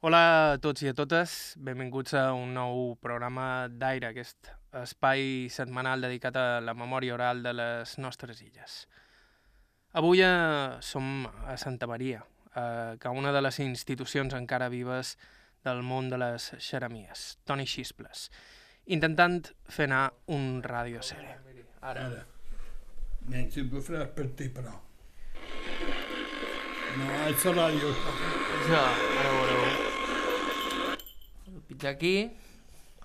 Hola a tots i a totes, benvinguts a un nou programa d'Aire, aquest espai setmanal dedicat a la memòria oral de les nostres illes. Avui eh, som a Santa Maria, eh, que una de les institucions encara vives del món de les xeremies, Toni Xisples, intentant fer anar un radioseri. Ara. Ara. Menys faràs per ti, però. No, és la ràdio. Ja, ara veureu. El pitja aquí,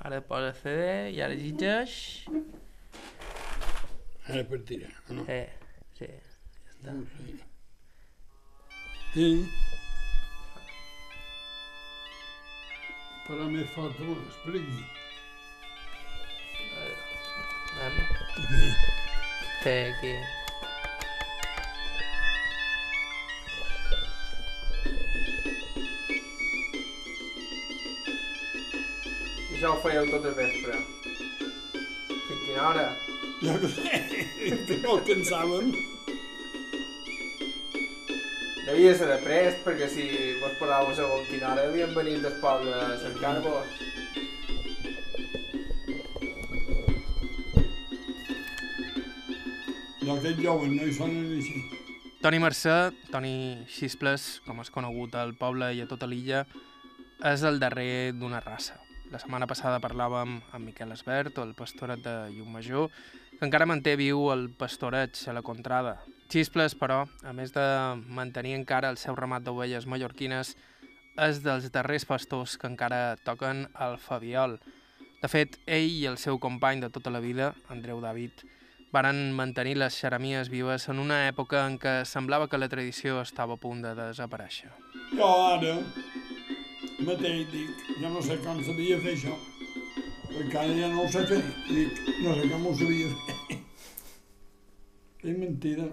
ara posa CD i ara llegeix. Ara per tirar, no? Eh, sí, ja està. Sí. Sí. Però més fort, no expliqui. Anem. Aquí. Sí, aquí. Això ho fèieu tot el vespre. Fins quina hora? Jo que no el pensàvem. Devia ser de prest, perquè si vos paràveu a segons quina hora havien venit del poble a cercar-vos. I aquests joves no hi sonen així. Toni Mercè, Toni Xisples, com és conegut al poble i a tota l'illa, és el darrer d'una raça. La setmana passada parlàvem amb Miquel Esbert, el pastoret de Llumajor, que encara manté viu el pastoreig a la contrada. Xisples, però, a més de mantenir encara el seu ramat d'ovelles mallorquines, és dels darrers pastors que encara toquen el Fabiol. De fet, ell i el seu company de tota la vida, Andreu David, varen mantenir les xeremies vives en una època en què semblava que la tradició estava a punt de desaparèixer. Jo ara mateix dic, jo no sé com sabia fer això, perquè ara ja no ho sé fer. Dic, no sé com ho sabia fer. És mentida.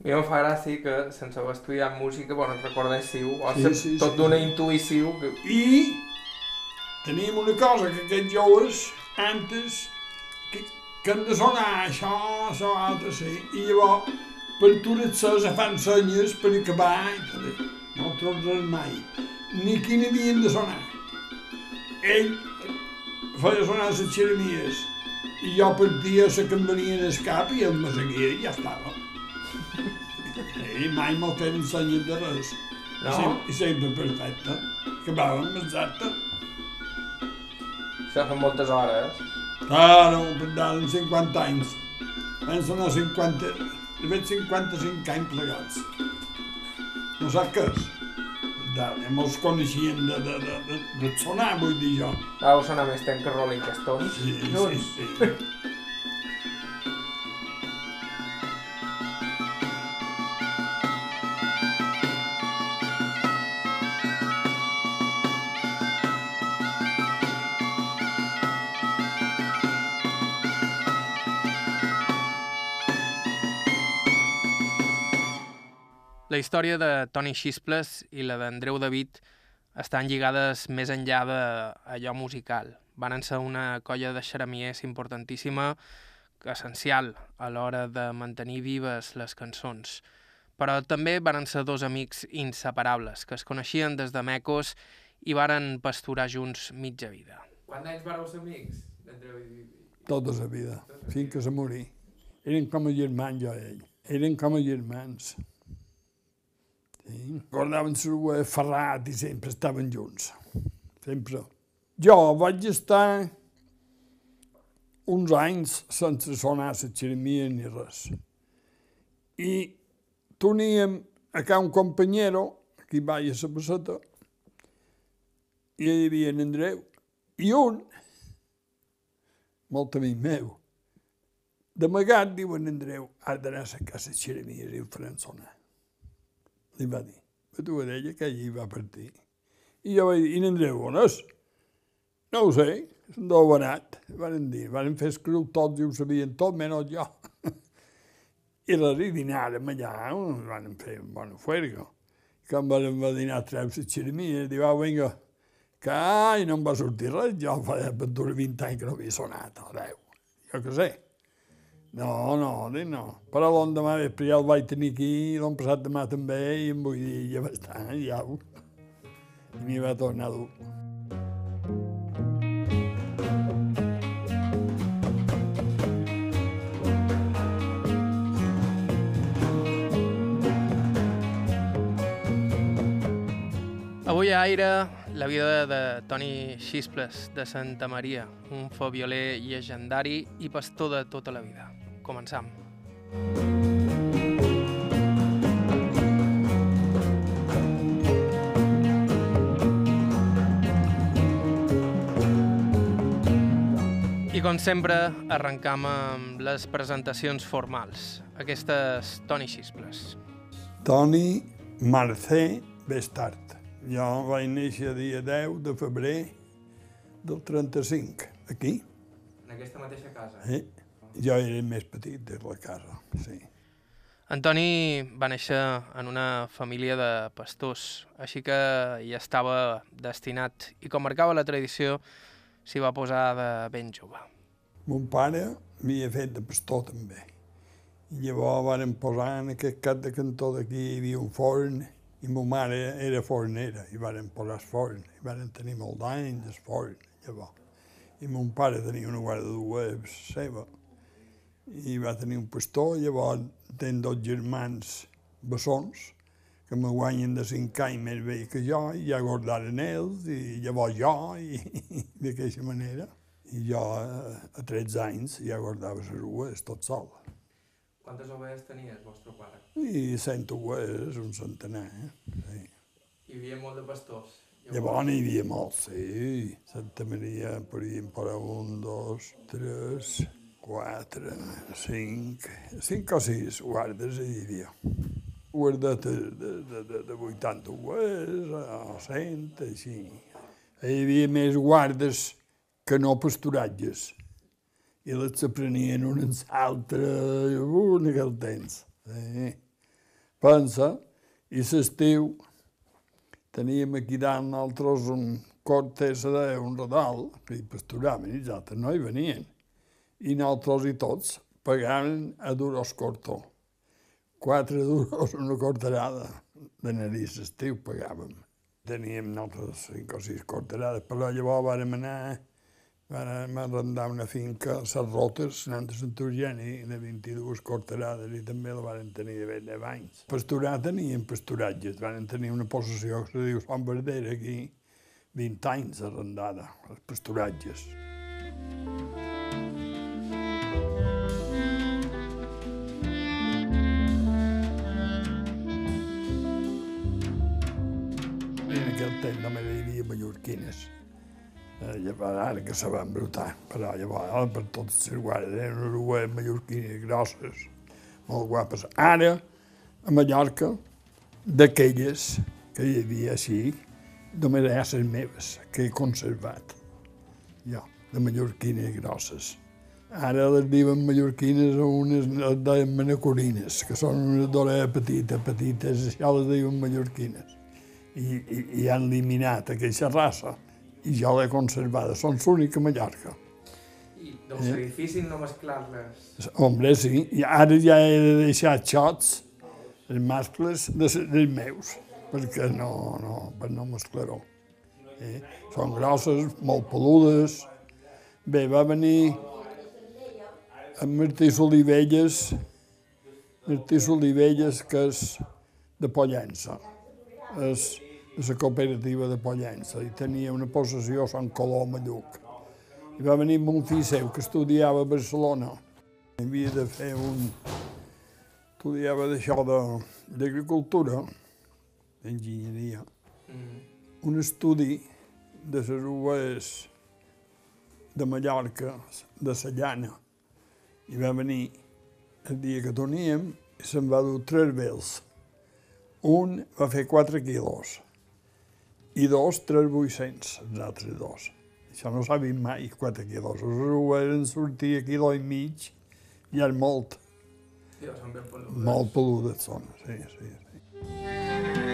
A mi em fa gràcia que sense haver estudiat música, bueno, recordéssiu, o Sí, sí, tot sí. d'una intuïció que... I tenim una cosa que aquests joves, antes, que, que han de sonar això, això, altre, sí, i llavors per tu les fan senyes per acabar i tot. No trots res mai. Ni quin havien de sonar. Ell feia sonar les xeremies i jo partia la que em venia en el cap i me seguia i ja estava. I mai me'l feien senyes de res. No? I, sempre, perfecte. Acabàvem exacte. Això fa moltes hores. Claro, per tant, 50 anys. Van sonar 50... He fet 55 anys plegats. No sap què és? Ja mos coneixien de, de, de, de, de sonar, vull dir jo. Vau sonar més temps que Rolling Stones. Sí, sí, Junts. sí. La història de Toni Xisples i la d'Andreu David estan lligades més enllà d'allò musical. Van ser una colla de xeremiers importantíssima, essencial a l'hora de mantenir vives les cançons. Però també varen ser dos amics inseparables, que es coneixien des de mecos i varen pasturar junts mitja vida. Quants anys vareu ser amics, Tota la vida, fins que se morí. Eren com a germans, jo i ell. Eren com a germans. Sí. Guardaven su eh, ferrat i sempre estaven junts. Sempre. Jo vaig estar uns anys sense sonar la xeremia ni res. I teníem acá un companyero, aquí vaig a la passeta, i hi havia en Andreu, i un, molt amic meu, d'amagat, diu en Andreu, ha d'anar a casa xeremies i ho faran sonar. Li va dir, però tu deia que allí va partir. I jo vaig dir, i en Andreu, on és? No ho sé, d'on ha anat. Van dir, van fer escriu tots i ho sabien tot, menys jo. I la dinàrem allà, van fer un bon fuergo. Quan van va dinar a treure la xeremies, diu, ah, vinga, que ai, no em va sortir res, jo feia per 20 anys que no havia sonat, 10, jo què sé. No, no, dic no. Però l'endemà vespre ja el vaig tenir aquí, l'any passat demà també, i em vull dir, ja estar, ja ho... I m'hi va tornar dur. Avui a Aire, la vida de Toni Xisples, de Santa Maria, un fobioler llegendari i pastor de tota la vida. Començam. I com sempre, arrencam amb les presentacions formals. Aquestes Toni Xisples. Toni Marcé Bestart. Jo vaig néixer dia 10 de febrer del 35, aquí. En aquesta mateixa casa. Eh? Jo era el més petit de la casa, sí. Antoni va néixer en una família de pastors, així que hi estava destinat i com marcava la tradició s'hi va posar de ben jove. Mon pare m'havia fet de pastor també. I llavors varen posar en aquest cap de cantó d'aquí hi havia un forn i ma mare era fornera i varen posar el forn. I varen tenir molt d'anys el forn, llavors. I mon pare tenia una guardaduga seva i va tenir un pastor, llavors ten dos germans bessons que me guanyen de cinc anys més bé que jo i ja guardaren ells i llavors jo i, i d'aquesta manera. I jo eh, a 13 anys ja guardava les rues tot sol. Quantes ovelles tenia el vostre pare? I cent ovelles, un centenar. Eh? Sí. Hi havia molt de pastors. Llavors n'hi havia molts, sí. Santa Maria, podríem posar un, dos, tres, quatre, cinc, cinc o sis guardes hi havia. Guardetes de, de, de, de 80 ovelles, o 100, així. Hi havia més guardes que no pasturatges. I les s'aprenien uns altres, uh, en aquell temps. Sí. Pensa, i l'estiu teníem aquí dalt nosaltres un cortes de un redal, i pasturaven, i els altres no hi venien. I nosaltres i tots pagaven a duros cortó. Quatre duros una corterada de nariz estiu pagàvem. Teníem nosaltres cinc o sis corterades, però llavors vàrem anar, vàrem arrendar una finca a les Rotes, anant a Sant Eugeni, de 22 corterades, i també la varen tenir de 10 anys. Pasturar tenien pasturatges, varen tenir una possessió que se diu Sant Verdera aquí, 20 anys arrendada, els pasturatges. Temps només hi havia mallorquines. Eh, llavors, ara que se van brotar, però llavors ara per tots els guardes eren unes dues mallorquines grosses, molt guapes. Ara, a Mallorca, d'aquelles que hi havia així, només hi ha les meves, que he conservat. Jo, de mallorquines grosses. Ara les diuen mallorquines o unes les deien manacorines, que són unes d'orella petita, petites, això les diuen mallorquines. I, i, i han eliminat aquesta raça i jo l'he conservada. Són l'única a Mallorca. I deu ser difícil no mesclar-les. Hombre, sí. I ara ja he de deixar xots, els mascles de, dels meus, perquè no, no, per no mesclar-ho. Eh? Són grosses, molt peludes. Bé, va venir en Martí Solivelles, Martí Solivelles, que és de Pollença. És la cooperativa de Pollença i tenia una possessió a Sant Colom a Lluc. I va venir un fill seu que estudiava a Barcelona. Havia de fer un... Estudiava d'això d'agricultura, d'enginyeria, un estudi de les uves de Mallorca, de la llana. I va venir el dia que torníem i se'n va dur tres vels. Un va fer 4 quilos i dos, 3.800, els altres dos. Això no s'ha vist mai, 4 quilos. Uves en sortir a quilo i mig i és molt, Sí, són ben peludes. molt peludes són, sí, sí. sí.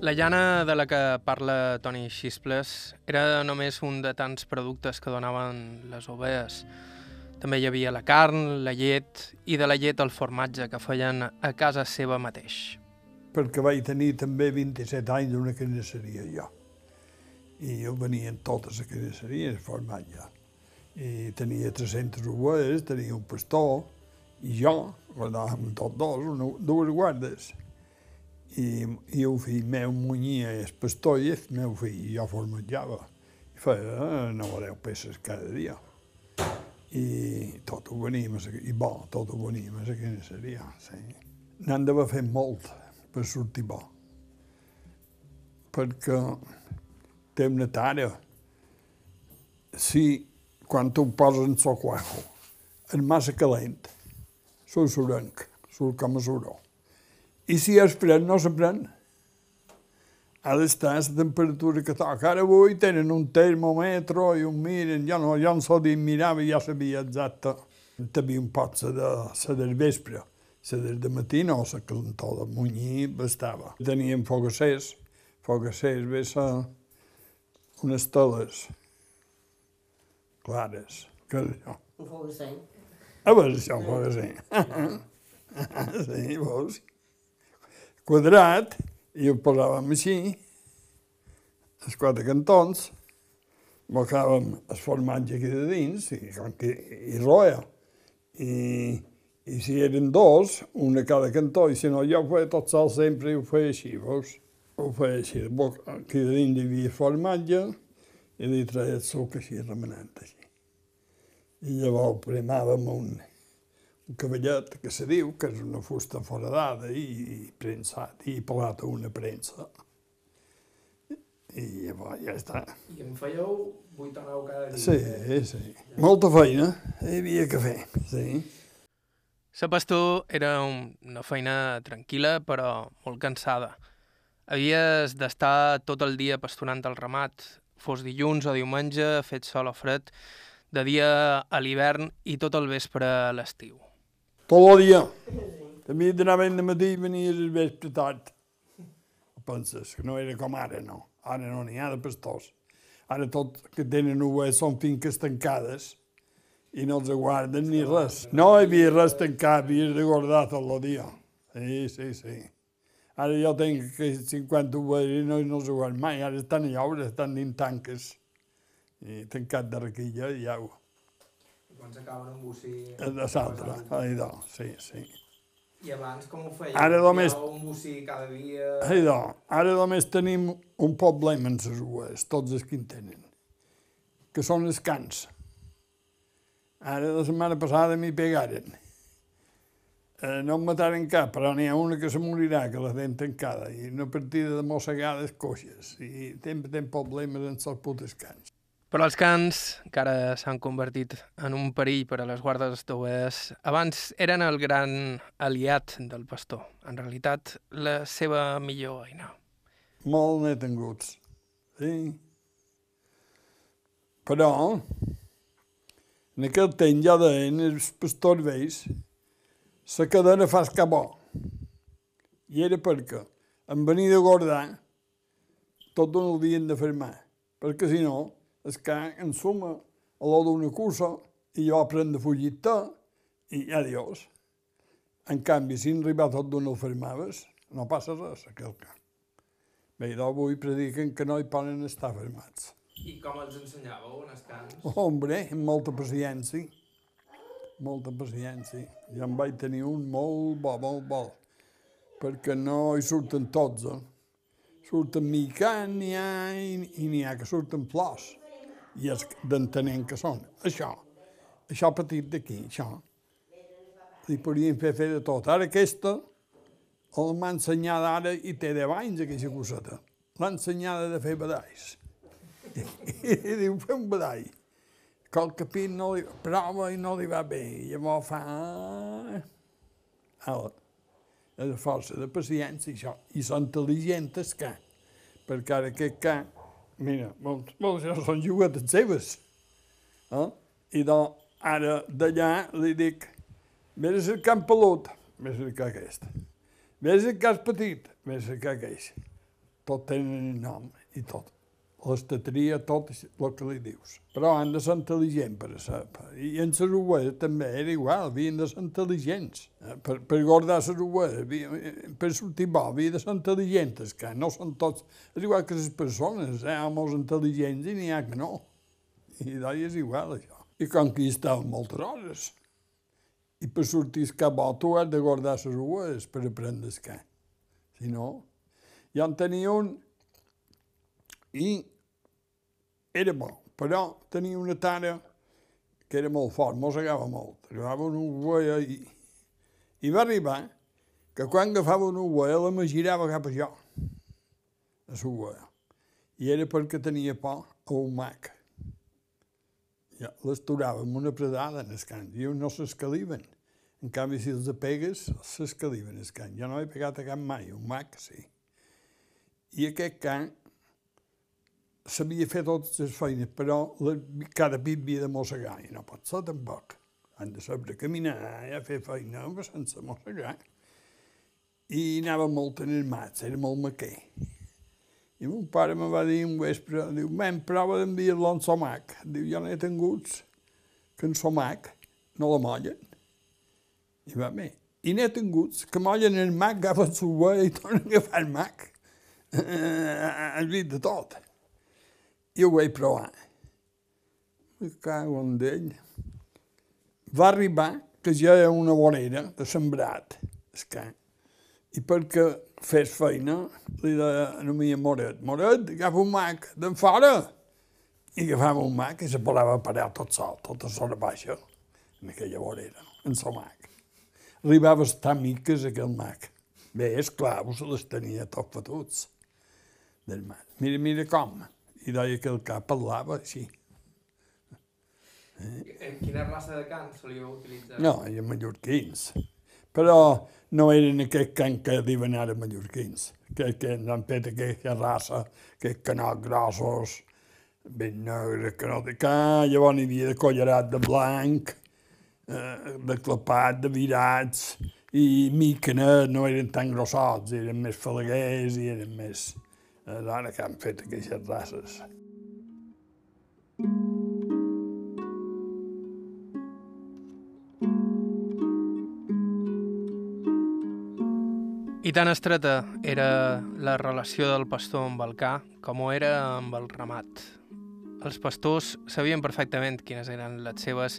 La llana de la que parla Toni Xisples era només un de tants productes que donaven les ovelles. També hi havia la carn, la llet i de la llet el formatge que feien a casa seva mateix. Perquè vaig tenir també 27 anys d'una carnisseria jo. I jo venia en totes les carnisseries, formatge. I tenia 300 ovelles, tenia un pastor, i jo, guardàvem tots dos, una, dues guardes. I, i el fill meu munyia el pastor i el meu fill, i jo formatjava. I feia 9 o 10 peces cada dia. I tot ho veníem, i bo, tot ho veníem a la carnisseria, sí. N'han d'haver fet molt per sortir bo. Perquè té una tara. Si quan ho poses en el cuajo és massa calent, surt surenc, surt com a suró. I si és fred, no se pren. Ha d'estar a la temperatura que toca. Ara avui tenen un termòmetre i un miren, jo no, jo no dir, mirava ja sabia exacte. També un pot ser de, ser vespre, ser del matí no, la calentor de munyir bastava. Teníem fogassers, fogassers, ve ser unes teles clares, que és això. Un de seny. A veure si ho fa així. Sí, veus? Quadrat, i ho posàvem així, els quatre cantons, bocàvem el formatge aquí de dins, i, que, i roia. I, I si eren dos, un a cada cantó, i si no, jo ho feia tot sol sempre i ho feia així, veus? Ho feia així, aquí de dins hi havia formatge, i li treia el suc així, remenant així. I llavors premàvem un, un cavallet que se diu que és una fusta foradada i, i prensat i pelat a una premsa. I llavors ja està. I en fèieu 8 o 9 cada dia. Sí, sí. Molta feina hi havia que fer, sí. La pastor era un, una feina tranquil·la, però molt cansada. Havies d'estar tot el dia pasturant el ramat, fos dilluns o diumenge, fet sol o fred, de dia a l'hivern i tot el vespre a l'estiu. Tot el dia. També anaven de matí i venies el vespre tard. Penses que no era com ara, no. Ara no n'hi ha de pastors. Ara tot que tenen ovelles són finques tancades i no els guarden ni res. No hi havia res tancat, havies de guardar tot el dia. Sí, sí, sí. Ara jo tinc que 50 ovelles i no, els guardo mai. Ara estan a lloure, estan dins tanques. I tancat de requilla i au. Quan s'acaben un bocí... De l'altre, allò, sí, sí. I abans com ho fèieu? Ara només- un bocí cada dia... Idò, ara només tenim un problema amb les ues, tots els que en tenen, que són els cans. Ara la setmana passada m'hi pegaren. Eh, no em mataren cap, però n'hi ha una que se morirà, que la tenen tancada, i una partida de mossegades coixes, i sempre tenen problemes amb els putes cans. Però els cans, que ara s'han convertit en un perill per a les guardes d'ovelles, abans eren el gran aliat del pastor. En realitat, la seva millor eina. molt n'he tinguts, sí. Però, en aquell temps ja deien els pastors vells, la cadena fa el cabó. I era perquè, en venir de guardar, tot no l'havien de fermar, perquè si no, es ca ensuma a l'hora d'una cursa i jo pren de fugir-te i adiós. En canvi, si en arribar tot d'on el fermaves, no passa res, aquell camp. Bé, d'avui prediquen que no hi poden estar fermats. I com els ensenyàveu en els cans? Hombre, amb molta paciència. Molta paciència. Jo en vaig tenir un molt bo, molt bo. Perquè no hi surten tots, eh? Surten micant, n'hi ha, i n'hi ha que surten flors. I és d'entenent que són. Això, això petit d'aquí, això. Li podríem fer fer de tot. Ara aquesta, el m'ha ensenyat ara i té 10 anys, aquesta coseta. L'ha ensenyada de fer badalls. I diu, fer un badall. Qual capit no li prova i no li va bé. I llavors fa... Ala. És a força de paciència, això. I són intel·ligents, els ca. Perquè ara aquest ca, mira, molts, molts ja són juguetes seves. Eh? I doncs, ara d'allà li dic, vés cercar en pelut, vés a cercar aquest. Vés el petit, vés a cercar aquell. Tot tenen el nom i tot. L'estatria, tot el que li dius. Però han de ser intel·ligents per a ser. I en les ovelles també era igual, havien de ser intel·ligents. Eh, per, per guardar les ovelles, per sortir bo, havien de ser intel·ligents, que no són tots... És igual que les persones, eh? Homes intel·ligents i n'hi ha que no. I d'ahir és igual, això. I com que hi estaven moltes hores. I per sortir cap bo, tu has de guardar les ovelles per aprendre que. Si no... Jo en tenia un i era bo, però tenia una tara que era molt fort, mossegava molt. Agafava una ovella i, i va arribar que quan agafava una ovella la me girava cap a jo, a l'ovella. I era perquè tenia por a un mac. Ja, l'esturava amb una predada en el cant, i no s'escaliven. En canvi, si els pegues, s'escaliven el cant. Jo no he pegat a cap mai, un mac sí. I aquest cant sabia fer totes les feines, però la, cada pit havia de mossegar, i no pot ser tampoc. Han de saber caminar a fer feina sense mossegar. I anava molt en el mats, era molt maquer. I mon pare me va dir un vespre, diu, men, prova d'enviar-lo en somac. Diu, jo no he tingut que en somac no la mollen. I va bé. I n'he tingut que mollen el mac, agafen l'uva i tornen a agafar el mac. Has vist de tot. I ho vaig provar. Me cago en d'ell. Va arribar que ja era una vorera de sembrat, escà. I perquè fes feina, li deia a mi Moret, Moret, agafa un mac d'en fora. I agafava un mac i se volava parar tot sol, tota sola baixa, en aquella vorera, en el mac. Arribava a estar miques aquell mac. Bé, esclar, se les tenia tot fotuts del mac. Mira, mira com i deia que el cap parlava així. Eh? Quina raça de cant solíeu utilitzar? No, eren mallorquins. Però no eren aquest cant que diuen ara mallorquins, que, que han fet aquesta raça, que canots grossos, ben negres, que no de ca, llavors n'hi havia de collarat de blanc, eh, de clapat, de virats, i micanet no eren tan grossots, eren més falaguers i eren més l'hora que han fet aquestes races. I tan estreta era la relació del pastor amb el ca com ho era amb el ramat. Els pastors sabien perfectament quines eren les seves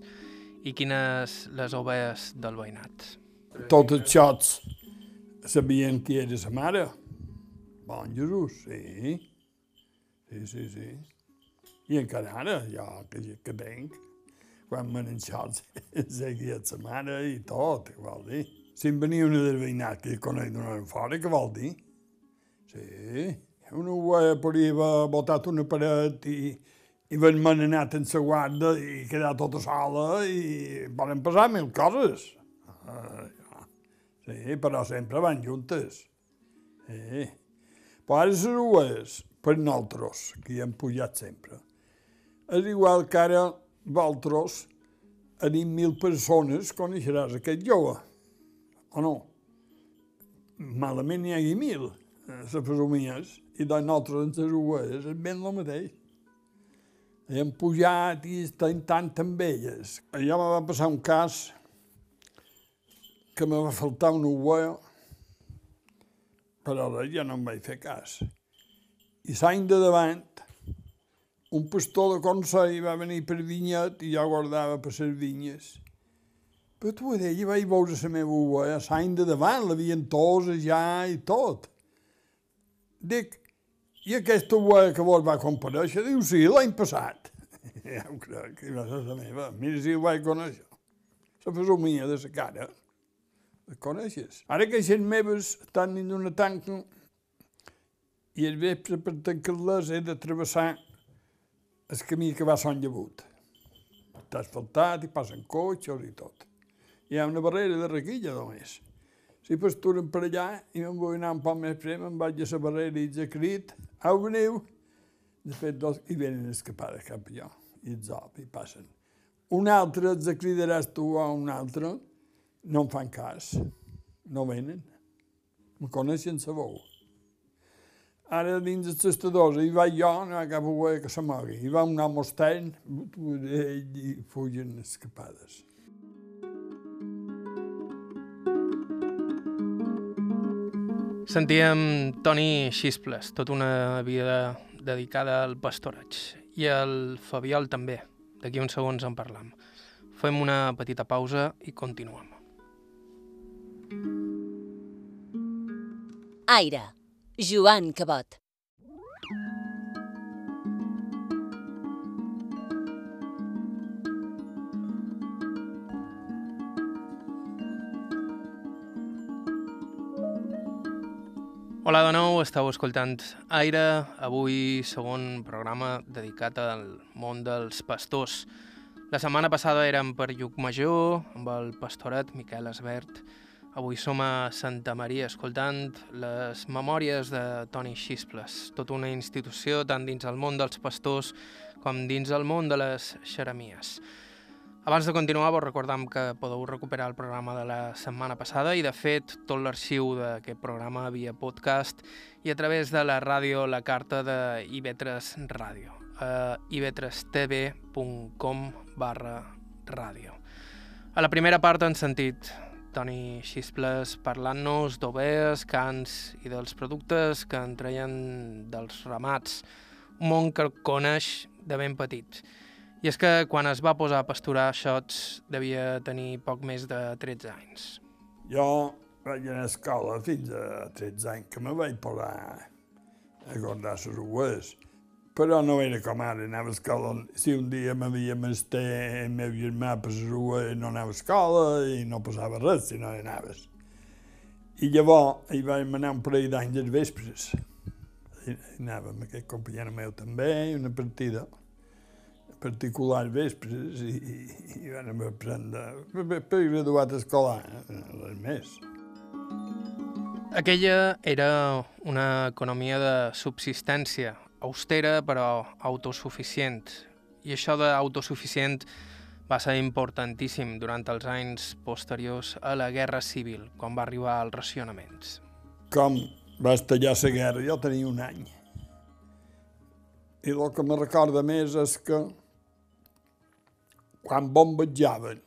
i quines les ovelles del veïnat. Tots els xots sabien qui era sa mare, Bon Jesús, sí. Sí, sí, sí. I encara ara, jo que, que tenc, quan m'han enxat, seguia sa mare i tot, què vol dir? Si em venia una del veïnat que conec d'una fora, què vol dir? Sí, una ho podria botat una paret i, i van mananat en sa guarda i quedar tota sola i poden passar mil coses. Ah, ja. Sí, però sempre van juntes. Sí. Pares és per nosaltres, que hi hem pujat sempre. És igual que ara vosaltres, tenim mil persones, coneixeràs aquest jove, o no? Malament n'hi hagi mil, se eh, presumies, i de nosaltres en les rues és ben el mateix. Hem pujat i estem tant amb elles. Allà me va passar un cas que me va faltar una ovella però ja no em vaig fer cas. I l'any de davant, un pastor de Consell va venir per vinyet i jo guardava per les vinyes. Però tu deia, vaig veure la meva uva, l'any de davant, l'havien tosa ja i tot. Dic, i aquesta uva que vos va compareixer? Diu, sí, l'any passat. ja ho crec, que va ser la meva. Mira si ho vaig conèixer. La fesomia de la cara les coneixes. Ara que les meves estan en una tanca i el vespre per tancar-les he de travessar el camí que va a Sant Llebut. Està asfaltat i passen cotxes i tot. Hi ha una barrera de requilla només. Si pasturen per allà i me'n vull anar un poc més prem, em vaig a la barrera i ja crit, au veniu, després dos, i venen escapades cap allò, i op, i passen. Un altre els cridaràs tu a un altre, no em fan cas, no venen, me coneixen la veu. Ara dins els testadors hi vaig jo, no hi ha cap que se mogui. Hi va un home estern, ell i fugen escapades. Sentíem Toni Xisples, tota una vida dedicada al pastoreig. I el Fabiol també. D'aquí uns segons en parlam. Fem una petita pausa i continuem. Aire, Joan Cabot. Hola de nou, esteu escoltant Aire, avui segon programa dedicat al món dels pastors. La setmana passada érem per Llucmajor, amb el pastoret Miquel Esbert. Avui som a Santa Maria escoltant les memòries de Toni Xisples, tota una institució tant dins el món dels pastors com dins el món de les xeremies. Abans de continuar, vos recordam que podeu recuperar el programa de la setmana passada i, de fet, tot l'arxiu d'aquest programa via podcast i a través de la ràdio La Carta de Ivetres Ràdio, a ivetrestv.com barra ràdio. A la primera part han sentit Toni Xisples parlant-nos d'ovelles, cants i dels productes que en treien dels ramats, un món que coneix de ben petit. I és que quan es va posar a pasturar xots devia tenir poc més de 13 anys. Jo vaig anar a escola fins a 13 anys, que me vaig posar a guardar les rues. Però no era com ara, anava a escola. Si un dia m'havia menester el meu germà per les rues, no anava a escola i no passava res si no hi anaves. I llavors hi vam anar un parell d'anys als vespres. I anàvem, aquest company meu també, una partida particular vespres i, i, i vam aprendre per, graduat escolar, res més. Aquella era una economia de subsistència, austera però autosuficient. I això d'autosuficient va ser importantíssim durant els anys posteriors a la Guerra Civil, quan va arribar als racionaments. Com va estallar la guerra, jo tenia un any. I el que me recorda més és que quan bombardejaven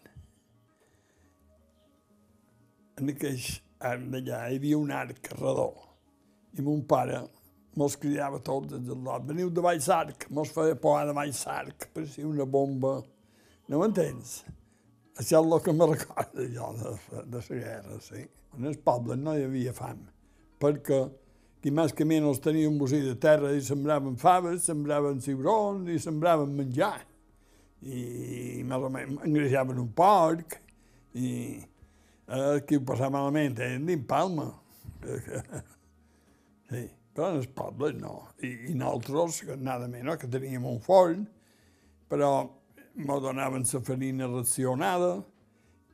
en aquell arc d'allà hi havia un arc redó i mon pare mos cridava tots des del lot, veniu de baix l'arc, mos feia por de baix l'arc, parecia una bomba. No m'entens? Això és el que me recorda jo de, de la guerra, sí. En el poble no hi havia fam, perquè qui més que menys tenia un bocí de terra i sembraven faves, sembraven cigrons i sembraven menjar i més o menys engreixaven un porc i eh, qui ho passava malament eren dins Palma. sí, però en els pobles no. I, i nosaltres, nada menys, que teníem un forn, però me donaven la farina racionada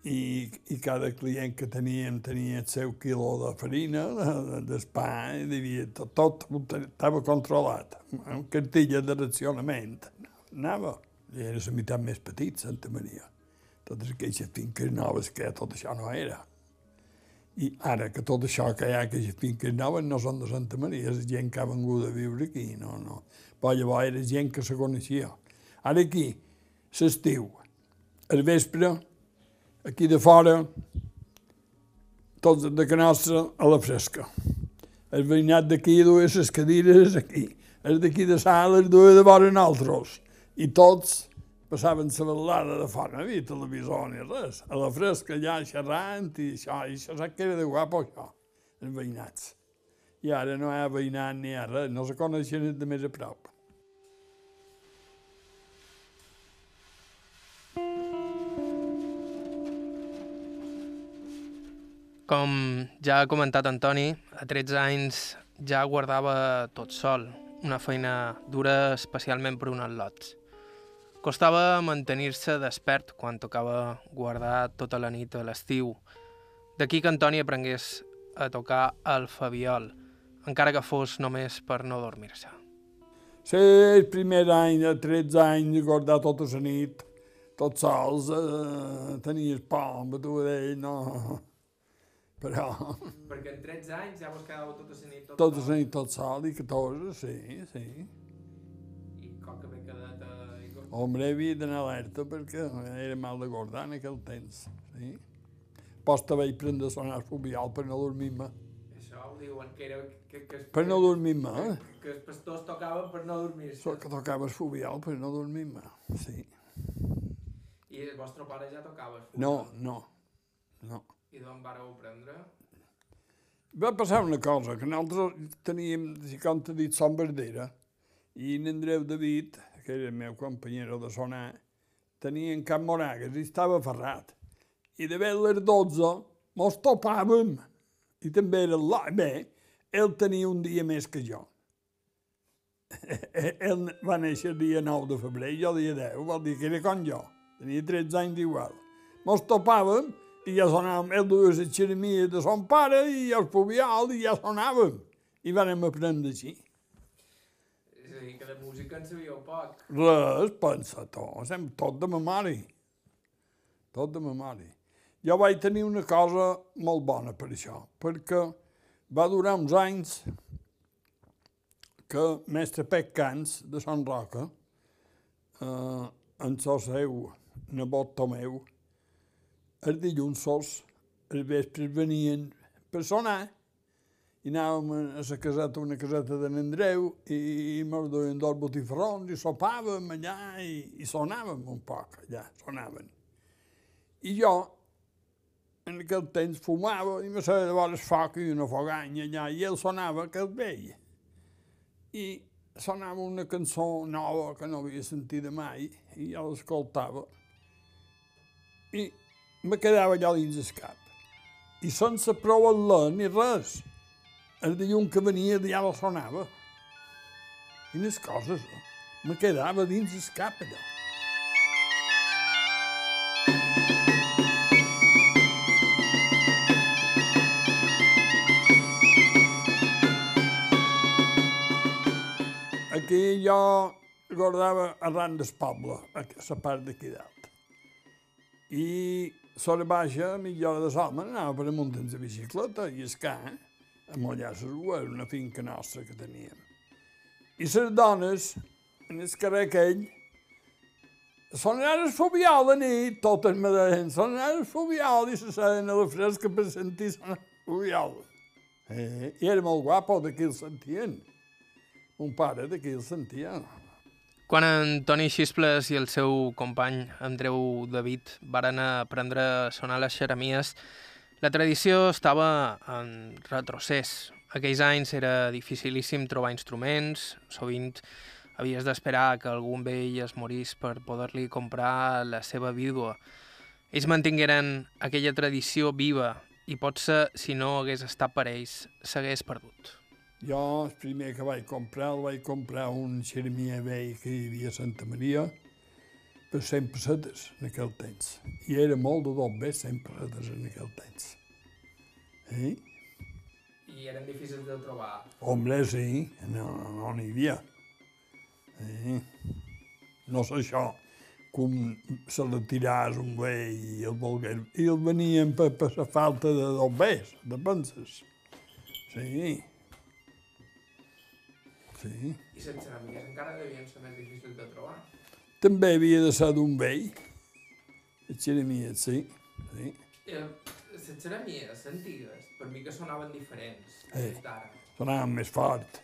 i, i cada client que teníem tenia el seu quilo de farina, de, de pa, i tot, tot estava controlat, amb cartilla de racionament. Anava era la meitat més petit, Santa Maria. Totes aquelles finques noves que tot això no era. I ara que tot això que hi ha, aquelles finques noves, no són de Santa Maria, és gent que ha vengut a viure aquí, no, no. Però llavors era gent que se coneixia. Ara aquí, l'estiu, al vespre, aquí de fora, tots de que a la fresca. El veïnat d'aquí duia les cadires aquí, el d'aquí de sala les duia de vora nosaltres i tots passaven la velada de fora, no havia televisor ni res, a la fresca allà xerrant i això, i això sap que era de guapo això, els veïnats. I ara no hi ha veïnat ni hi ha res, no se coneixen de més a prop. Com ja ha comentat Antoni, a 13 anys ja guardava tot sol, una feina dura especialment per un al·lots. Costava mantenir-se despert quan tocava guardar tota la nit a l'estiu. D'aquí que Antoni aprengués a tocar el fabiol, encara que fos només per no dormir-se. Sí, el primer any, de 13 anys, guardar tota la nit, tots sols, eh, tenies por, amb tu d'ell, no... però Perquè en 13 anys ja vos quedava tota la nit tot tot és nit tot sol i 14, sí, sí. Hombre, havia d'anar alerta perquè era mal de gordar en aquell temps, sí. Posta vaig prendre sonar fobial per no dormir-me. Això ho diuen, que era... Que, que, Per no dormir-me, eh? Que els pastors tocaven per no dormir-se. So que tocaves fobial per no dormir-me, sí. I el vostre pare ja tocava. el No, no, no. I d'on vareu aprendre? Va passar una cosa, que nosaltres teníem, si com t'he dit, Son Verdera, i en Andreu David, que era el meu companyero de sonar, tenia en Cap Moragues i estava ferrat. I de bé les 12 mos topàvem. I també era la... Bé, ell tenia un dia més que jo. ell va néixer el dia 9 de febrer jo dia 10, vol dir que era com jo. Tenia 13 anys igual. Mos topàvem i ja sonàvem, ell duia la xeremia de son pare i el fobial i ja sonàvem. I vàrem aprendre així. Dir, que de música en sabíeu poc. Res, pensa tot, sempre tot de memòria. Tot de memòria. Jo vaig tenir una cosa molt bona per això, perquè va durar uns anys que mestre Pec Cans, de Sant Roca, eh, en so seu nebot Tomeu, els dilluns sols, els vespres venien per sonar i anàvem a la caseta, una caseta de n'Andreu, i mos duien dos botifarrons i sopàvem allà i, i sonàvem un poc allà, sonaven. I jo, en aquell temps, fumava i me sabia de vores foc i una foganya allà, i ell sonava que el veia. I sonava una cançó nova que no havia sentit mai, i jo l'escoltava. I me quedava allò dins el cap. I sense prou la ni res. El dilluns que venia ja la sonava. Quines coses, eh? Me quedava dins el cap allò. Aquí jo guardava arran del poble, a la part d'aquí dalt. I sobre baixa, mitja de sol, per amunt la bicicleta i escà, eh? A Mollasses, era una finca nostra que teníem. I les dones, en el carrer aquell, sonarà el fobial de nit, totes me deien, sonarà el fobial, i se seien a la fresca per sentir el fobial. Eh? I era molt guapo, d'aquí el sentien. Un pare d'aquí el sentia. Quan en Toni Xisples i el seu company Andreu David varen aprendre a sonar les xeremies, la tradició estava en retrocés. Aquells anys era dificilíssim trobar instruments, sovint havies d'esperar que algun vell es morís per poder-li comprar la seva vídua. Ells mantingueren aquella tradició viva i potser, si no hagués estat per ells, s'hagués perdut. Jo, el primer que vaig comprar, el vaig comprar un xeremia vell que hi havia a Santa Maria per 100 pessetes en aquell temps. I era molt de dos bé 100 pessetes en aquell temps. Eh? I eren difícils de trobar. Hombre, sí, no no, no n'hi havia. Eh? No sé això, com se la tiràs un bé i el volgués... I el venien per, per la falta de dos bés, de penses. Sí. Sí. I les ceràmiques encara devien ser més difícils de trobar. També havia de ser d'un vell. Les xeremies, sí. sí. Les ceràmiques antigues, per mi que sonaven diferents Eh. Sonaven més fort.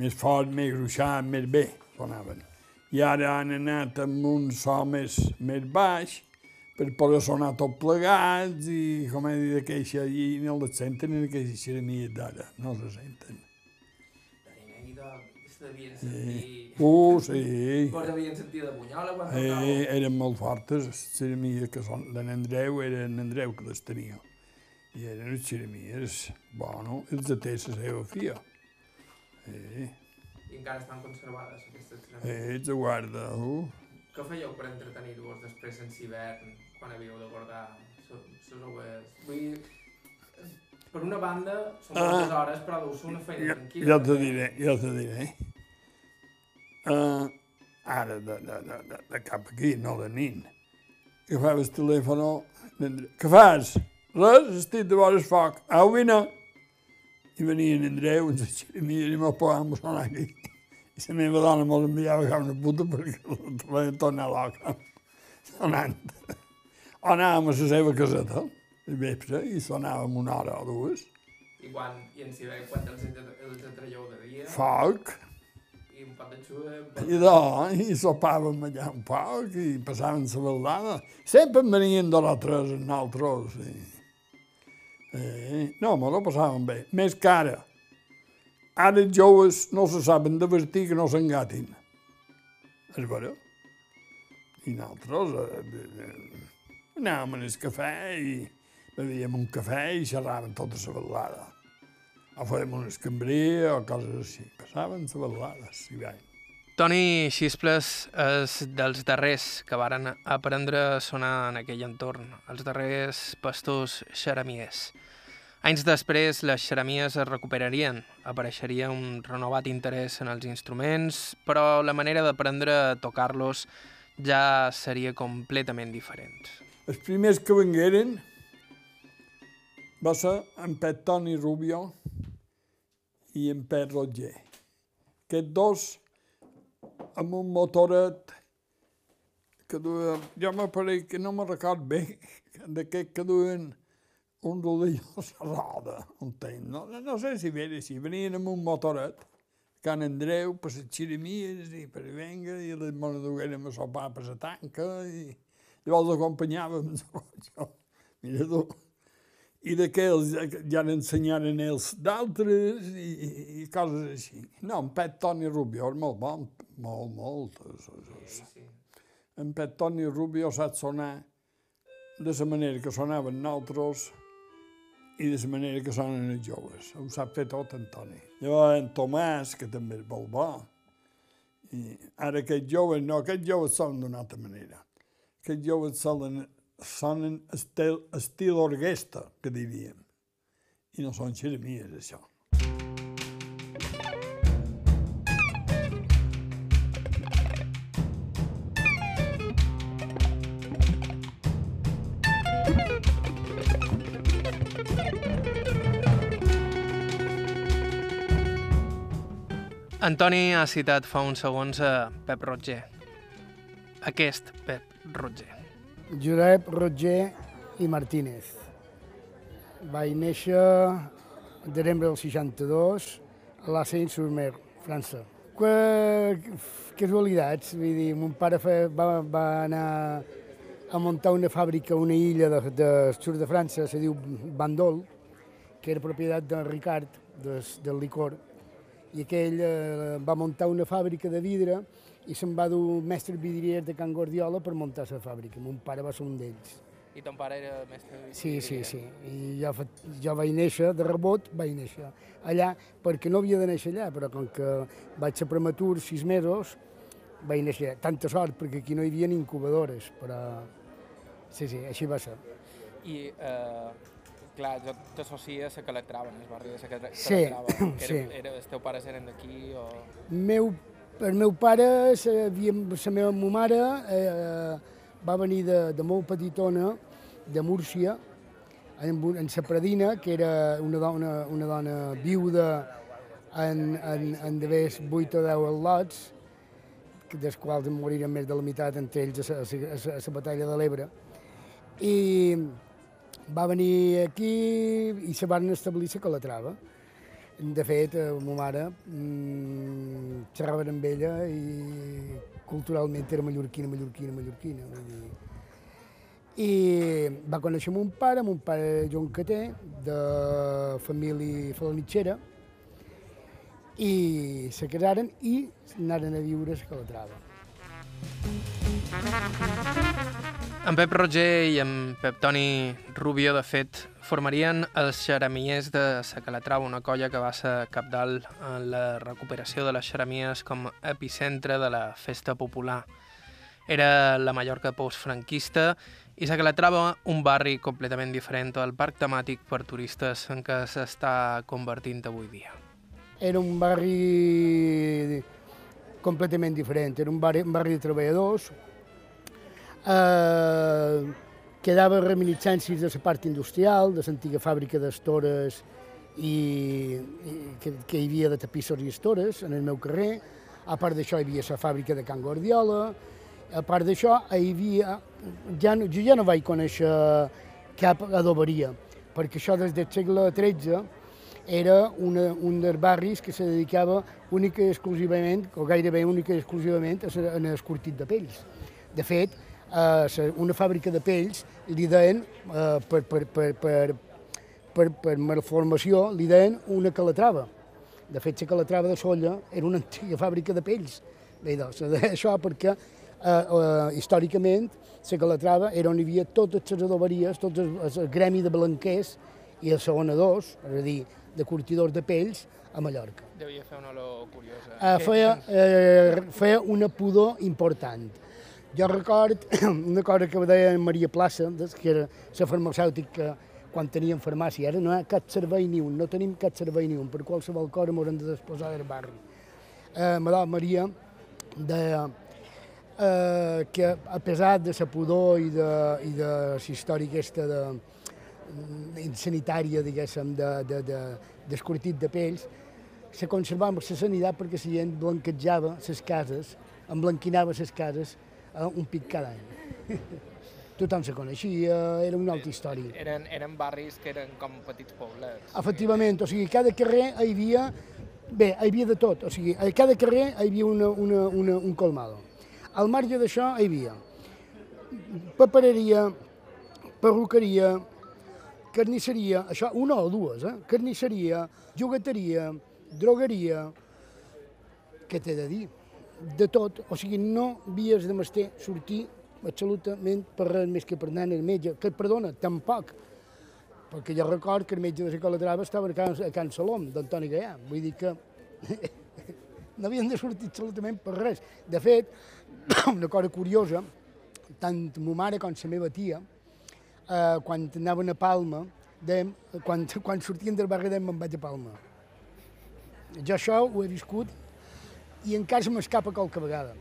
Més fort, més gruixat, més bé sonaven. I ara han anat amb un so més, més baix per poder sonar tot plegats i, com he dit, aqueixa, i no les senten en aquelles xeremies d'ara, no se senten. Devien sentir... Uh, sí. Vos devien sentir de bunyola quan Eh, tocàveu. eren molt fortes, les xeremies que són d'en Andreu, era en Andreu que les tenia. I eren les xeremies, bueno, els de té la seva fia. Eh, I encara estan conservades aquestes ceràmiques. eh, ets de guarda, uh. Què fèieu per entretenir-vos després en hivern, quan havíeu de guardar les ovelles? Vull dir, per una banda, són Ah. moltes hores, però deu ser una feina tranquil·la. ja també. diré, ja te diré. Uh, ara, de, de, de, de, de cap aquí, no de nin. Agafava el telèfon, què fas? Res, estic de vora el foc. Au, vine. I venia en Andreu, ens aixeria i me'l posàvem a sonar aquí. I la meva dona me'l enviava a una puta perquè la vaig tornar loca. Sonant. O anàvem a la seva caseta, al vespre, i sonàvem una hora o dues. I quan, i en si veig quan els, els atraieu de dia, Foc. I un pot de xuga, I de, i sopàvem allà un poc i passàvem la baldada. Sempre en venien dos o tres en altres. I... Eh, no, me lo passàvem bé. Més que ara. Ara els joves no se saben de vestir que no s'engatin. És vera. I nosaltres eh, anàvem al cafè i bevíem un cafè i xerràvem tota la baldada. O fèiem una escambria o coses així. Passaven la baldada, si veiem. Toni Xisples és dels darrers que varen aprendre a sonar en aquell entorn, els darrers pastors xeramiers. Anys després, les xeramies es recuperarien, apareixeria un renovat interès en els instruments, però la manera d'aprendre a tocar-los ja seria completament diferent. Els primers que vengueren va ser en Pet Toni Rubio i en Pet Roger. Aquests dos amb un motoret que duien, jo m'apareix que no me record bé, d'aquest que duien un rodillo a la roda. No, no, sé si era així, venien amb un motoret, Can Andreu, per les xirimies i per venga, i les moneduguérem a sopar per la tanca, i llavors acompanyàvem jo, mira tu. I d'aquells ja n'ensenyaren els d'altres i, i, coses així. No, en Pet Toni Rubio és molt bon, molt, molt. En Pet Toni Rubio sap sonar de la manera que sonaven nosaltres i de la manera que sonen els joves. Ho sap fer tot en Toni. Llavors en Tomàs, que també és molt bo, i ara aquests joves, no, aquests joves sonen d'una altra manera. Aquests joves sonen, sonen estil, estil orquestra, que diríem. I no són xeremies, això. Antoni ha citat fa uns segons a Pep Roger. Aquest Pep Roger. Josep Roger i Martínez. Vaig néixer al desembre del 62 a la Seine-sur-Mer, França. Que, casualitats, vull dir, mon pare fe, va, va anar a muntar una fàbrica a una illa de, de sud de França, se diu Bandol, que era propietat de Ricard, des, del licor, i aquell eh, va muntar una fàbrica de vidre i se'n va dur mestre vidrier de Can Guardiola per muntar la fàbrica. Mon pare va ser un d'ells. I ton pare era mestre de Sí, sí, sí. I jo, jo vaig néixer, de rebot, vaig néixer allà, perquè no havia de néixer allà, però com que vaig ser prematur sis mesos, vaig néixer allà. Tanta sort, perquè aquí no hi havia ni incubadores, però... Sí, sí, així va ser. I, eh, clar, jo t'associa a la Calatrava, en el barri de la Calatrava. Sí, que sí. Era, era, els teus pares eren d'aquí o... Meu, el meu pare, la, la meva ma mare, eh, va venir de, de molt petitona, de Múrcia, en, en sa que era una dona, una dona viuda en, en, en d'haver 8 o 10 al·lots, dels quals en moriren més de la meitat entre ells a la batalla de l'Ebre. I va venir aquí i se van establir a Calatrava. De fet, eh, ma mare mmm, xerrava amb ella i culturalment era mallorquina, mallorquina, mallorquina. Vull dir. I va conèixer mon pare, mon pare Joan Caté, de família falanitxera, i se casaren i anaren a viure a Calatrava. En Pep Roger i en Pep Toni Rubio, de fet, formarien els xeramiers de Sa Calatrava, una colla que va ser capdalt en la recuperació de les xeramies com epicentre de la festa popular. Era la Mallorca postfranquista i Sa Calatrava un barri completament diferent al parc temàtic per turistes en què s'està convertint avui dia. Era un barri completament diferent, era un barri, un barri de treballadors, eh, quedava reminiscències de la part industrial, de l'antiga fàbrica d'estores i, i que, que hi havia de tapissos i estores en el meu carrer. A part d'això hi havia la fàbrica de Can Guardiola. A part d'això hi havia... Ja no, jo ja no vaig conèixer cap adoberia, perquè això des del segle XIII era una, un dels barris que se dedicava única i exclusivament, o gairebé única i exclusivament, a, a l'escortit de pells. De fet, a una fàbrica de pells li deien, eh, per, per, per, per, per, per malformació, li deien una calatrava. De fet, la calatrava de Solla era una antiga fàbrica de pells. Bé, doncs, això perquè eh, eh, històricament la Calatrava era on hi havia totes les adoberies, tot el, el gremi de blanquers i els segonadors, és a dir, de curtidors de pells, a Mallorca. Devia fer una olor curiosa. Eh, feia, eh, feia una pudor important. Jo record una cosa que deia Maria Plaça, que era la farmacèutica quan teníem farmàcia, ara no hi ha cap servei ni un, no tenim cap servei ni un, per qualsevol cosa m'haurem de desposar del barri. Eh, Maria deia eh, que a pesar de la pudor i de, i de la història aquesta de, sanitària, diguéssim, de, de, de, d'escortit de pells, se conservava la sanitat perquè la gent blanquejava les cases, emblanquinava les cases un pic cada any. Tothom se coneixia, era una altra història. Eren, eren barris que eren com petits poblets. Efectivament, o sigui, cada carrer hi havia, bé, hi havia de tot, o sigui, a cada carrer hi havia una, una, una, un colmado. Al marge d'això hi havia papereria, perruqueria, carnisseria, això una o dues, eh? carnisseria, jugueteria, drogueria, què t'he de dir? De tot, o sigui, no havies de mester sortir absolutament per res més que per anar al metge, que perdona, tampoc, perquè jo record que el metge de la Calatrava estava a Can, a Can Salom, d'Antoni Gaià, vull dir que no havien de sortir absolutament per res. De fet, una cosa curiosa, tant ma mare com la meva tia, eh, quan anaven a Palma, dèiem, quan, quan sortien del barri dèiem me'n vaig a Palma. Jo això ho he viscut i encara se m'escapa qualque vegada.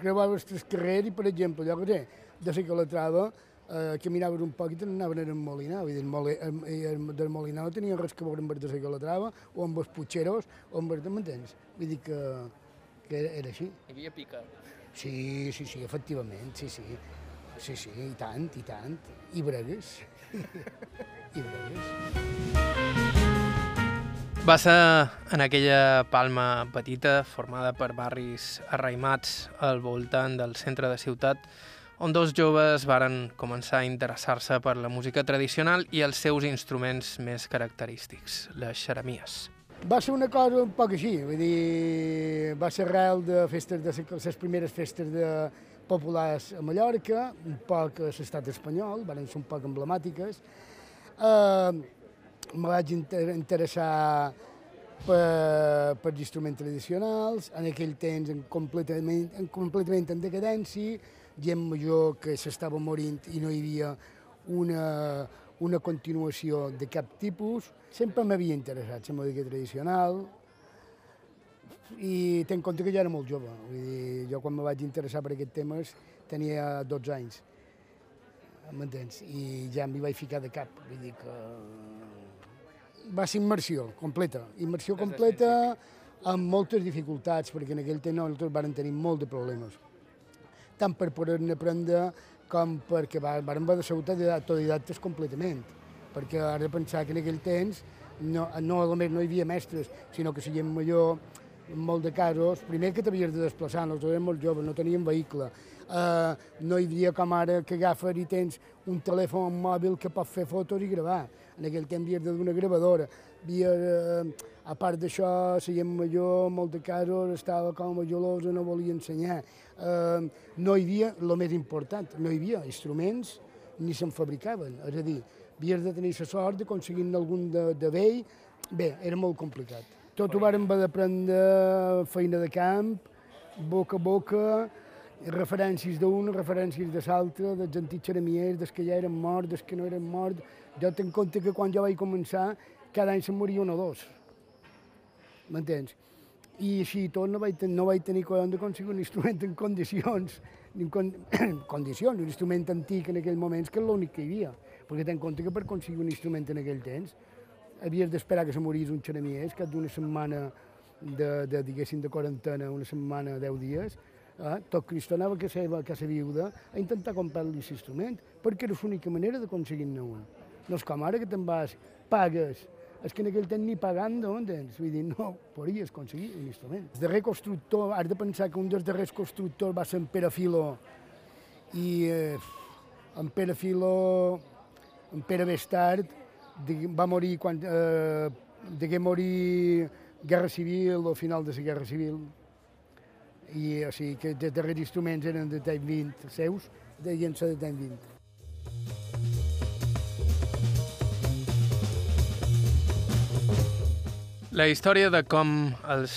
Creuaves el carrer i, per exemple, jo que sé, de la Calatrava, eh, caminaves un poc i te n'anaven al Molinar. Vull dir, Moli, el, el, del Molinar no tenia res que veure amb de la Calatrava o amb els Puigceros o amb els... M'entens? Vull dir que, que era, era així. Hi havia pica. Sí, sí, sí, efectivament, sí, sí. Sí, sí, i tant, i tant. I bregues. I bregues. Va ser en aquella palma petita, formada per barris arraimats al voltant del centre de ciutat, on dos joves varen començar a interessar-se per la música tradicional i els seus instruments més característics, les xeremies. Va ser una cosa un poc així, vull dir, va ser arrel de festes de les primeres festes de populars a Mallorca, un poc a l'estat espanyol, van ser un poc emblemàtiques. Eh, me vaig inter interessar per, per instruments tradicionals, en aquell temps en completament, en completament en decadència, gent major que s'estava morint i no hi havia una, una continuació de cap tipus. Sempre m'havia interessat la música tradicional i tenc en compte que ja era molt jove. Vull dir, jo quan me vaig interessar per aquests temes tenia 12 anys, m'entens? I ja m'hi vaig ficar de cap. Vull dir que va ser immersió completa, immersió completa amb moltes dificultats, perquè en aquell temps nosaltres vam tenir molt de problemes, tant per poder-ne aprendre com perquè vam haver de ser autodidactes completament, perquè ara de pensar que en aquell temps no, no només no hi havia mestres, sinó que si gent major, en molt de casos, primer que t'havies de desplaçar, nosaltres érem molt joves, no teníem vehicle, eh, no hi havia com ara que agafes i tens un telèfon mòbil que pot fer fotos i gravar. En aquell temps havies de d'una gravadora. Havia, eh, a part d'això, la gent major, en molts casos, estava com a gelosa, no volia ensenyar. Eh, no hi havia, el més important, no hi havia instruments ni se'n fabricaven. És a dir, havies de tenir la sort d'aconseguir algun de, de vell. Bé, era molt complicat. Tot ho vàrem haver d'aprendre feina de camp, boca a boca, referències d'un, referències de l'altre, dels antics xeremiers, dels que ja eren morts, dels que no eren morts. Jo tenc en compte que quan jo vaig començar, cada any se'n moria un o dos. M'entens? i així tot no vaig, ten, no vaig tenir coragem d'aconseguir un instrument en condicions, en con, condicions, un instrument antic en aquell moment, que és l'únic que hi havia. Perquè ten compte que per aconseguir un instrument en aquell temps havies d'esperar que se morís un xeremiers, que d'una setmana de, de, diguéssim, de quarantena, una setmana, deu dies, eh? tot Cristo anava a casa, a casa viuda a intentar comprar-li aquest instrument, perquè era l'única manera d'aconseguir-ne un. No és com ara que te'n vas, pagues, és que en aquell temps ni pagant, no entens? Vull dir, no, podries aconseguir un instrument. El darrer constructor, has de pensar que un dels darrers constructors va ser en Pere Filo, i eh, en Pere Filo, en Pere Bestart, va morir quan, eh, degué morir Guerra Civil o final de la Guerra Civil, i o sigui que els darrers instruments eren de l'any 20 seus, deien ser de l'any 20. La història de com els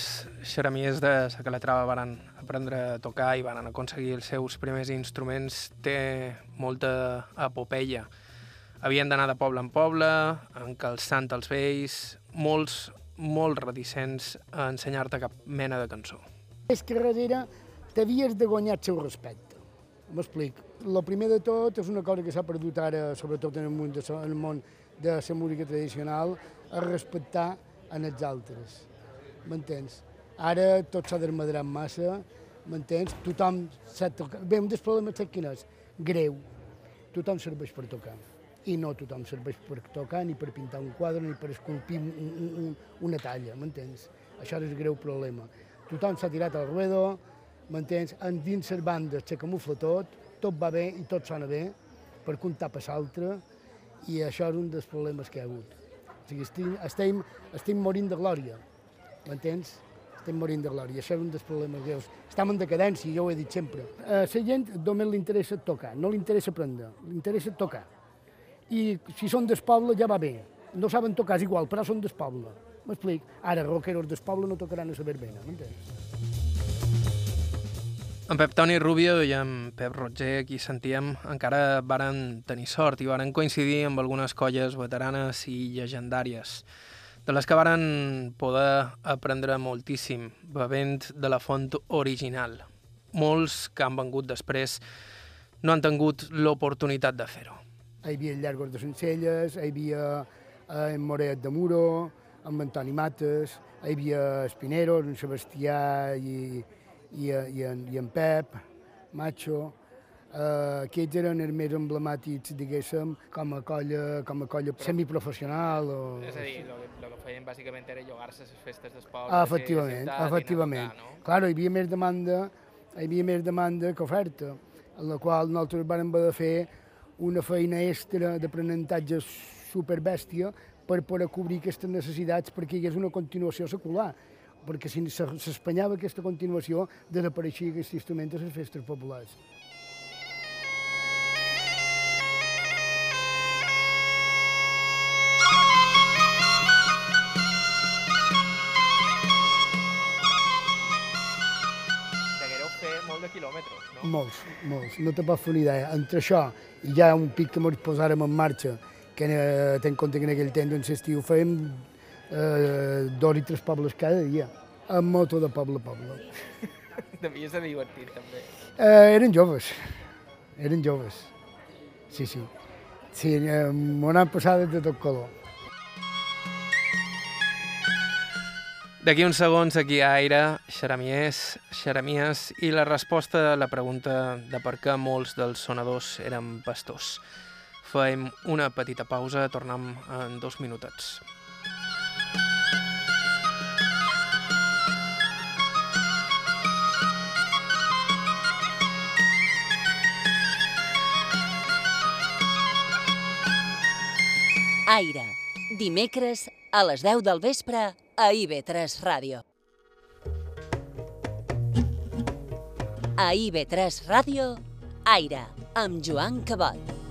xeremiers de la Calatrava van aprendre a tocar i van aconseguir els seus primers instruments té molta epopeia. Havien d'anar de poble en poble, encalçant els vells, molts, molt reticents a ensenyar-te cap mena de cançó. És que darrere t'havies de guanyar el seu respecte. M'explic. El primer de tot és una cosa que s'ha perdut ara, sobretot en el món de, en el món de la música tradicional, a respectar en els altres. M'entens? Ara tot s'ha desmadrat massa, m'entens? Tothom sap tocar. Bé, un dels problemes és quin és? Greu. Tothom serveix per tocar. I no tothom serveix per tocar, ni per pintar un quadre, ni per esculpir un, un, un, una talla, m'entens? Això és greu problema. Tothom s'ha tirat al ruedo, m'entens? En dins les bandes se camufla tot, tot va bé i tot sona bé, per un tapa l'altre, i això és un dels problemes que hi ha hagut. O sigui, estem, estem, estem morint de glòria, m'entens? Estem morint de glòria, això és un dels problemes greus. Estem en decadència, jo ho he dit sempre. A la gent només li interessa tocar, no li interessa aprendre, li interessa tocar. I si són del poble ja va bé, no saben tocar, és igual, però són del poble. M'explic? Ara, rockeros del poble no tocaran a la verbena, m'entens? En Pep Toni Rubio i en Pep Roger, qui sentíem, encara varen tenir sort i varen coincidir amb algunes colles veteranes i llegendàries, de les que varen poder aprendre moltíssim, bevent de la font original. Molts que han vengut després no han tingut l'oportunitat de fer-ho. Hi havia el Llargos de Sencelles, hi havia eh, en Moret de Muro, en Antoni Mates, hi havia Espinero, en Sebastià i, i, i, en, i en Pep, Macho, eh, aquests eren els més emblemàtics, diguéssim, com a colla, com a colla semiprofessional. O... És a dir, el, que feien bàsicament era llogar-se a les festes dels pobles. Ah, efectivament, efectivament. Tocar, no? Claro, hi havia més demanda, hi havia més demanda que oferta, en la qual nosaltres vam haver de fer una feina extra d'aprenentatge superbèstia per poder cobrir aquestes necessitats perquè hi hagués una continuació secular perquè si s'espanyava aquesta continuació, desapareixia aquest instrument a les festes populars. De quilòmetres, no? Molts, molts. No te pots fer una idea. Entre això i ja un pic que ens posàrem en marxa, que eh, ten compte que en aquell temps, en l'estiu, fèiem eh, dos i tres pobles cada dia, amb moto de poble a poble. Devia ser divertit, també. Eh, eren joves, eren joves. Sí, sí. Sí, eh, m'ho han passat de tot color. D'aquí uns segons, aquí a Aire, xeramies, xeramies, i la resposta a la pregunta de per què molts dels sonadors eren pastors. Fem una petita pausa, tornem en dos minutets. Aire. Dimecres a les 10 del vespre a IB3 Ràdio. A IB3 Ràdio, Aire, amb Joan Cabot.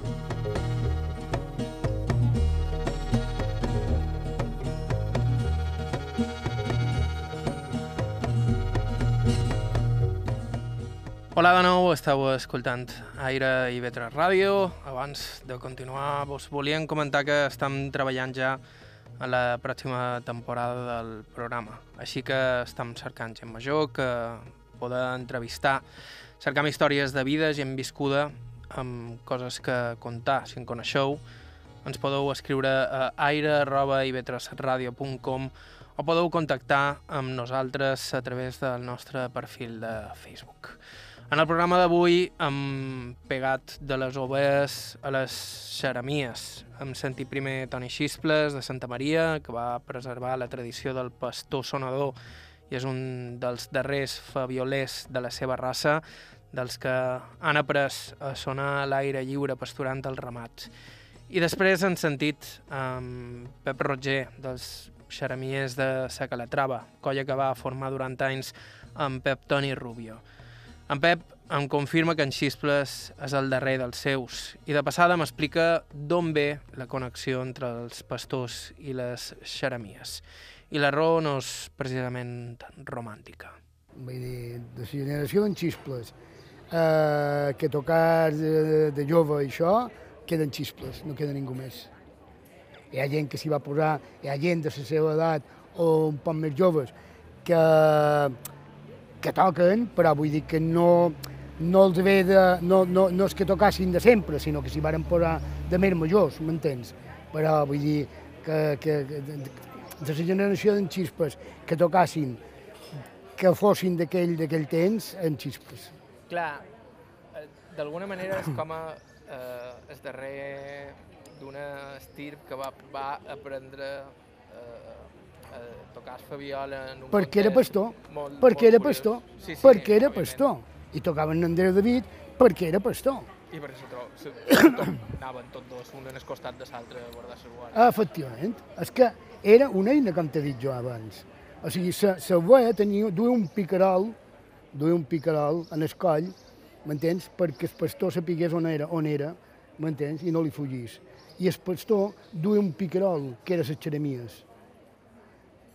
Hola de nou, esteu escoltant Aire i Vetre Ràdio. Abans de continuar, vos volíem comentar que estem treballant ja a la pròxima temporada del programa. Així que estem cercant gent major que poder entrevistar, cercant històries de vida, gent viscuda, amb coses que contar, si en coneixeu. Ens podeu escriure a aire.ivetresradio.com o podeu contactar amb nosaltres a través del nostre perfil de Facebook. En el programa d'avui hem pegat de les oves a les xeramies. Hem sentit primer Toni Xisples, de Santa Maria, que va preservar la tradició del pastor sonador i és un dels darrers faviolers de la seva raça, dels que han après a sonar a l'aire lliure pasturant els ramats. I després han sentit um, Pep Roger, dels xeramies de Sa Calatrava, colla que va formar durant anys amb Pep Toni Rubio. En Pep em confirma que en Xisples és el darrer dels seus i de passada m'explica d'on ve la connexió entre els pastors i les xeramies. I la raó no és precisament romàntica. Vull dir, de la generació d'en Xisples, eh, que tocar de, de jove i això, queden xisples, no queda ningú més. Hi ha gent que s'hi va posar, hi ha gent de la seva edat o un poc més joves que, que toquen, però vull dir que no, no els ve de, no, no, no és que tocassin de sempre, sinó que s'hi varen posar de més majors, m'entens? Però vull dir que, que, que de, la generació d'en xispes que tocassin, que fossin d'aquell temps, en xispes. Clar, eh, d'alguna manera és com a, eh, el darrer d'una estirp que va, va aprendre eh, tocar el fabiol en un perquè era pastor, molt, perquè molt era curiós. pastor, sí, sí, perquè era òbviament. pastor. I tocaven Andreu David perquè era pastor. I perquè se tro- se, anaven tots dos, un en el costat de l'altre a guardar les guardes. Efectivament. És que era una eina, com t'he dit jo abans. O sigui, la boia tenia, duia un picarol, duia un picarol en el coll, m'entens? Perquè el pastor sapigués on era, on era, m'entens? I no li fugís. I el pastor duia un picarol, que era les xeremies,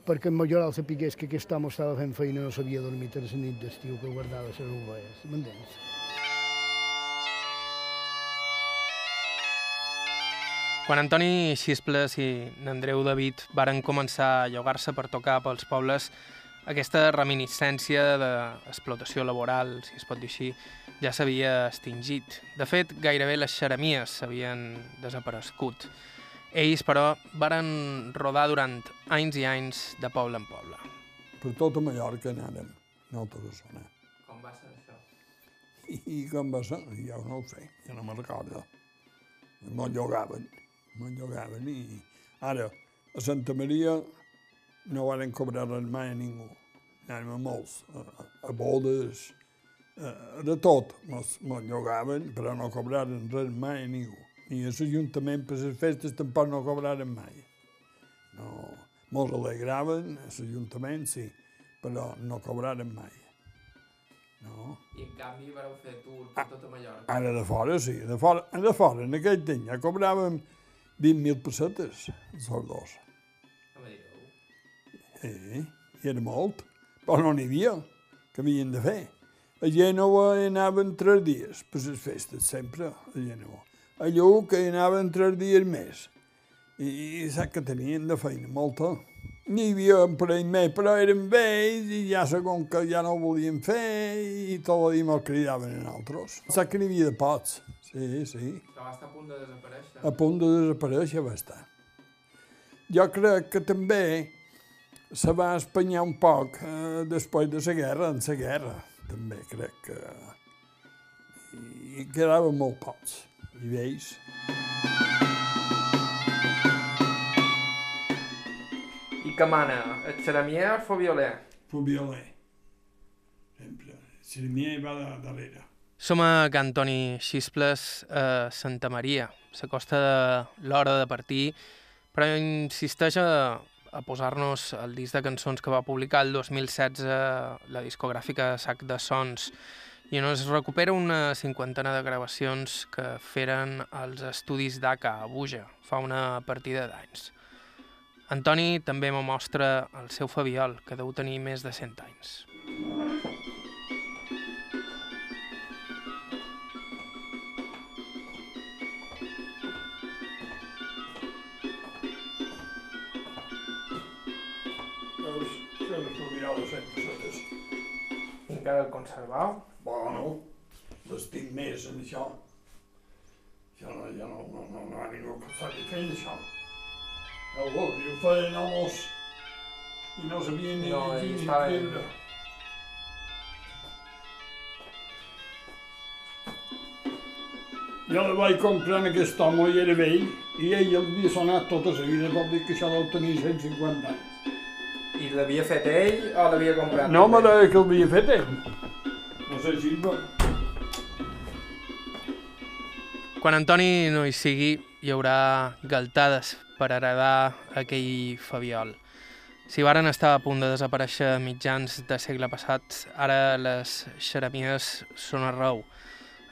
perquè en majoral sapigués que aquest home estava fent feina no sabia dormir a la nit d'estiu que guardava les ovelles, m'entens? Quan Antoni Xisples i n'Andreu David varen començar a llogar-se per tocar pels pobles, aquesta reminiscència d'explotació laboral, si es pot dir així, ja s'havia extingit. De fet, gairebé les xeramies s'havien desaparegut. Ells, però, varen rodar durant anys i anys de poble en poble. Per tota Mallorca anàrem, no a Osona. Com va ser això? I com va ser? Jo no ho sé, jo no me'n recordo. Me'n llogaven, me'n llogaven i ara a Santa Maria no varen cobrar res mai a ningú. Anàvem a molts, a, a bodes, a, de tot. Mos, mos llogaven, però no cobraren res mai a ningú. Ni a l'Ajuntament per les festes tampoc no cobraren mai. No, mos alegraven, a l'Ajuntament sí, però no cobraren mai. No. I en canvi vareu fer tour per tota Mallorca. Ara de fora, sí. De fora, de fora en aquell temps ja cobràvem 20.000 pessetes, els dos. No me direu. Sí, i era molt, però no n'hi havia, que havien de fer. A Gènova anaven tres dies per les festes, sempre, a Gènova. A Lluc hi anaven tres dies més. I, i saps que tenien de feina, molta. N'hi havia un parell més, però eren vells i ja segon que ja no ho volien fer i tot el dia me'l cridaven en altres. Saps que n'hi havia de pots, sí, sí. Que va estar a punt de desaparèixer. a punt de desaparèixer va estar. Jo crec que també se va espanyar un poc eh, després de la guerra, en la guerra, també crec que... I quedaven molt pocs, i vells. I que mana? El xeramier o violer? Fu violer. Sempre. Sirimia hi va de, darrere. Som a Can Toni Xisples a Santa Maria. S'acosta de l'hora de partir, però insisteix a, a posar-nos el disc de cançons que va publicar el 2016 la discogràfica Sac de Sons i on es recupera una cinquantena de gravacions que feren els estudis d'ACA a Buja fa una partida d'anys. Antoni també me mostra el seu fabiol, que deu tenir més de 100 anys. Encara el conservau? Bueno, l'estic més en això. Ja no, ja no, no, no, no ha ningú que faci fent això. Ho veus, ho feien homes i no sabien ni No, llegir ni escriure. Jo li vaig comprar en aquest home i era vell i ell el havia sonat tota la vida, vol dir que això deu tenir 150 anys. I l'havia fet ell o l'havia comprat? No me deia que l'havia fet ell. No sé si... va- Quan Antoni no hi sigui, hi haurà galtades per heredar aquell Fabiol. Si varen estar a punt de desaparèixer a mitjans de segle passat, ara les xeremies són arreu.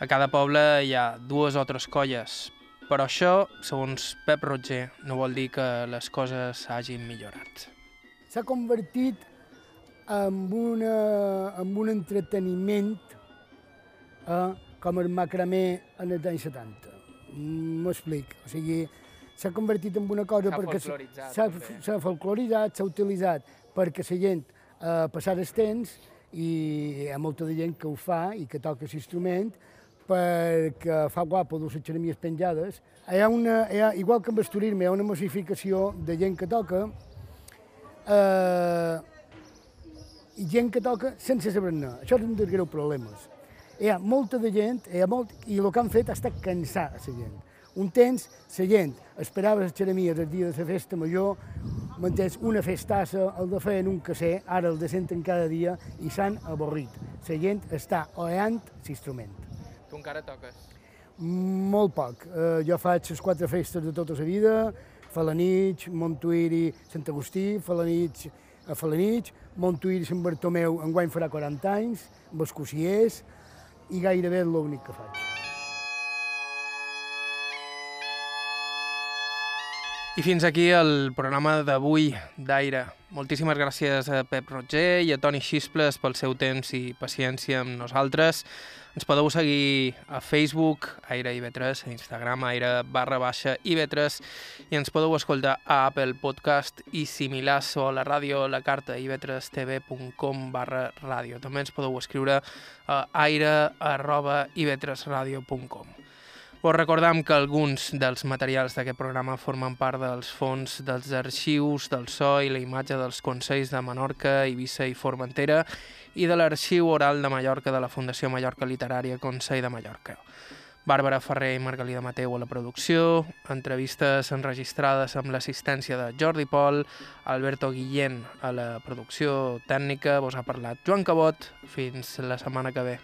A cada poble hi ha dues o tres colles, però això, segons Pep Roger, no vol dir que les coses hagin millorat. S'ha convertit en, una, en un entreteniment eh, com el macramé en els anys 70. Mm, M'explic. O sigui, s'ha convertit en una cosa perquè s'ha folcloritzat, s'ha utilitzat perquè la gent eh, passar el temps i hi ha molta de gent que ho fa i que toca l'instrument perquè fa guapo dur les xeremies penjades. Hi ha una, hi ha, igual que amb el turisme, hi ha una massificació de gent que toca eh, i gent que toca sense saber-ne. Això és un dels greus problemes. Hi ha molta de gent, hi ha molt, i el que han fet ha estat cansar a la gent. Un temps, la gent esperava les xeremies el dia de la festa major, m'entens, una festassa, el de feien un casser, ara el de senten cada dia i s'han avorrit. La gent està oeant l'instrument. Tu encara toques? Molt poc. Eh, jo faig les quatre festes de tota la vida, Falanich, Montuïri, Sant Agustí, Falanich a Falanich, Montuïri, Sant Bartomeu, enguany farà 40 anys, amb els cossiers, i gairebé és l'únic que faig. I fins aquí el programa d'avui d'Aire. Moltíssimes gràcies a Pep Roger i a Toni Xisples pel seu temps i paciència amb nosaltres. Ens podeu seguir a Facebook, Aire IB3, a Instagram, Aire barra baixa IB3, i ens podeu escoltar a Apple Podcast i similars o a la ràdio, la carta ib3tv.com barra ràdio. També ens podeu escriure a aire arroba ib3radio.com. Us recordam que alguns dels materials d'aquest programa formen part dels fons dels arxius del so i la imatge dels Consells de Menorca, Eivissa i Formentera i de l'Arxiu Oral de Mallorca de la Fundació Mallorca Literària Consell de Mallorca. Bàrbara Ferrer i Margalida Mateu a la producció, entrevistes enregistrades amb l'assistència de Jordi Pol, Alberto Guillén a la producció tècnica, vos ha parlat Joan Cabot, fins la setmana que ve.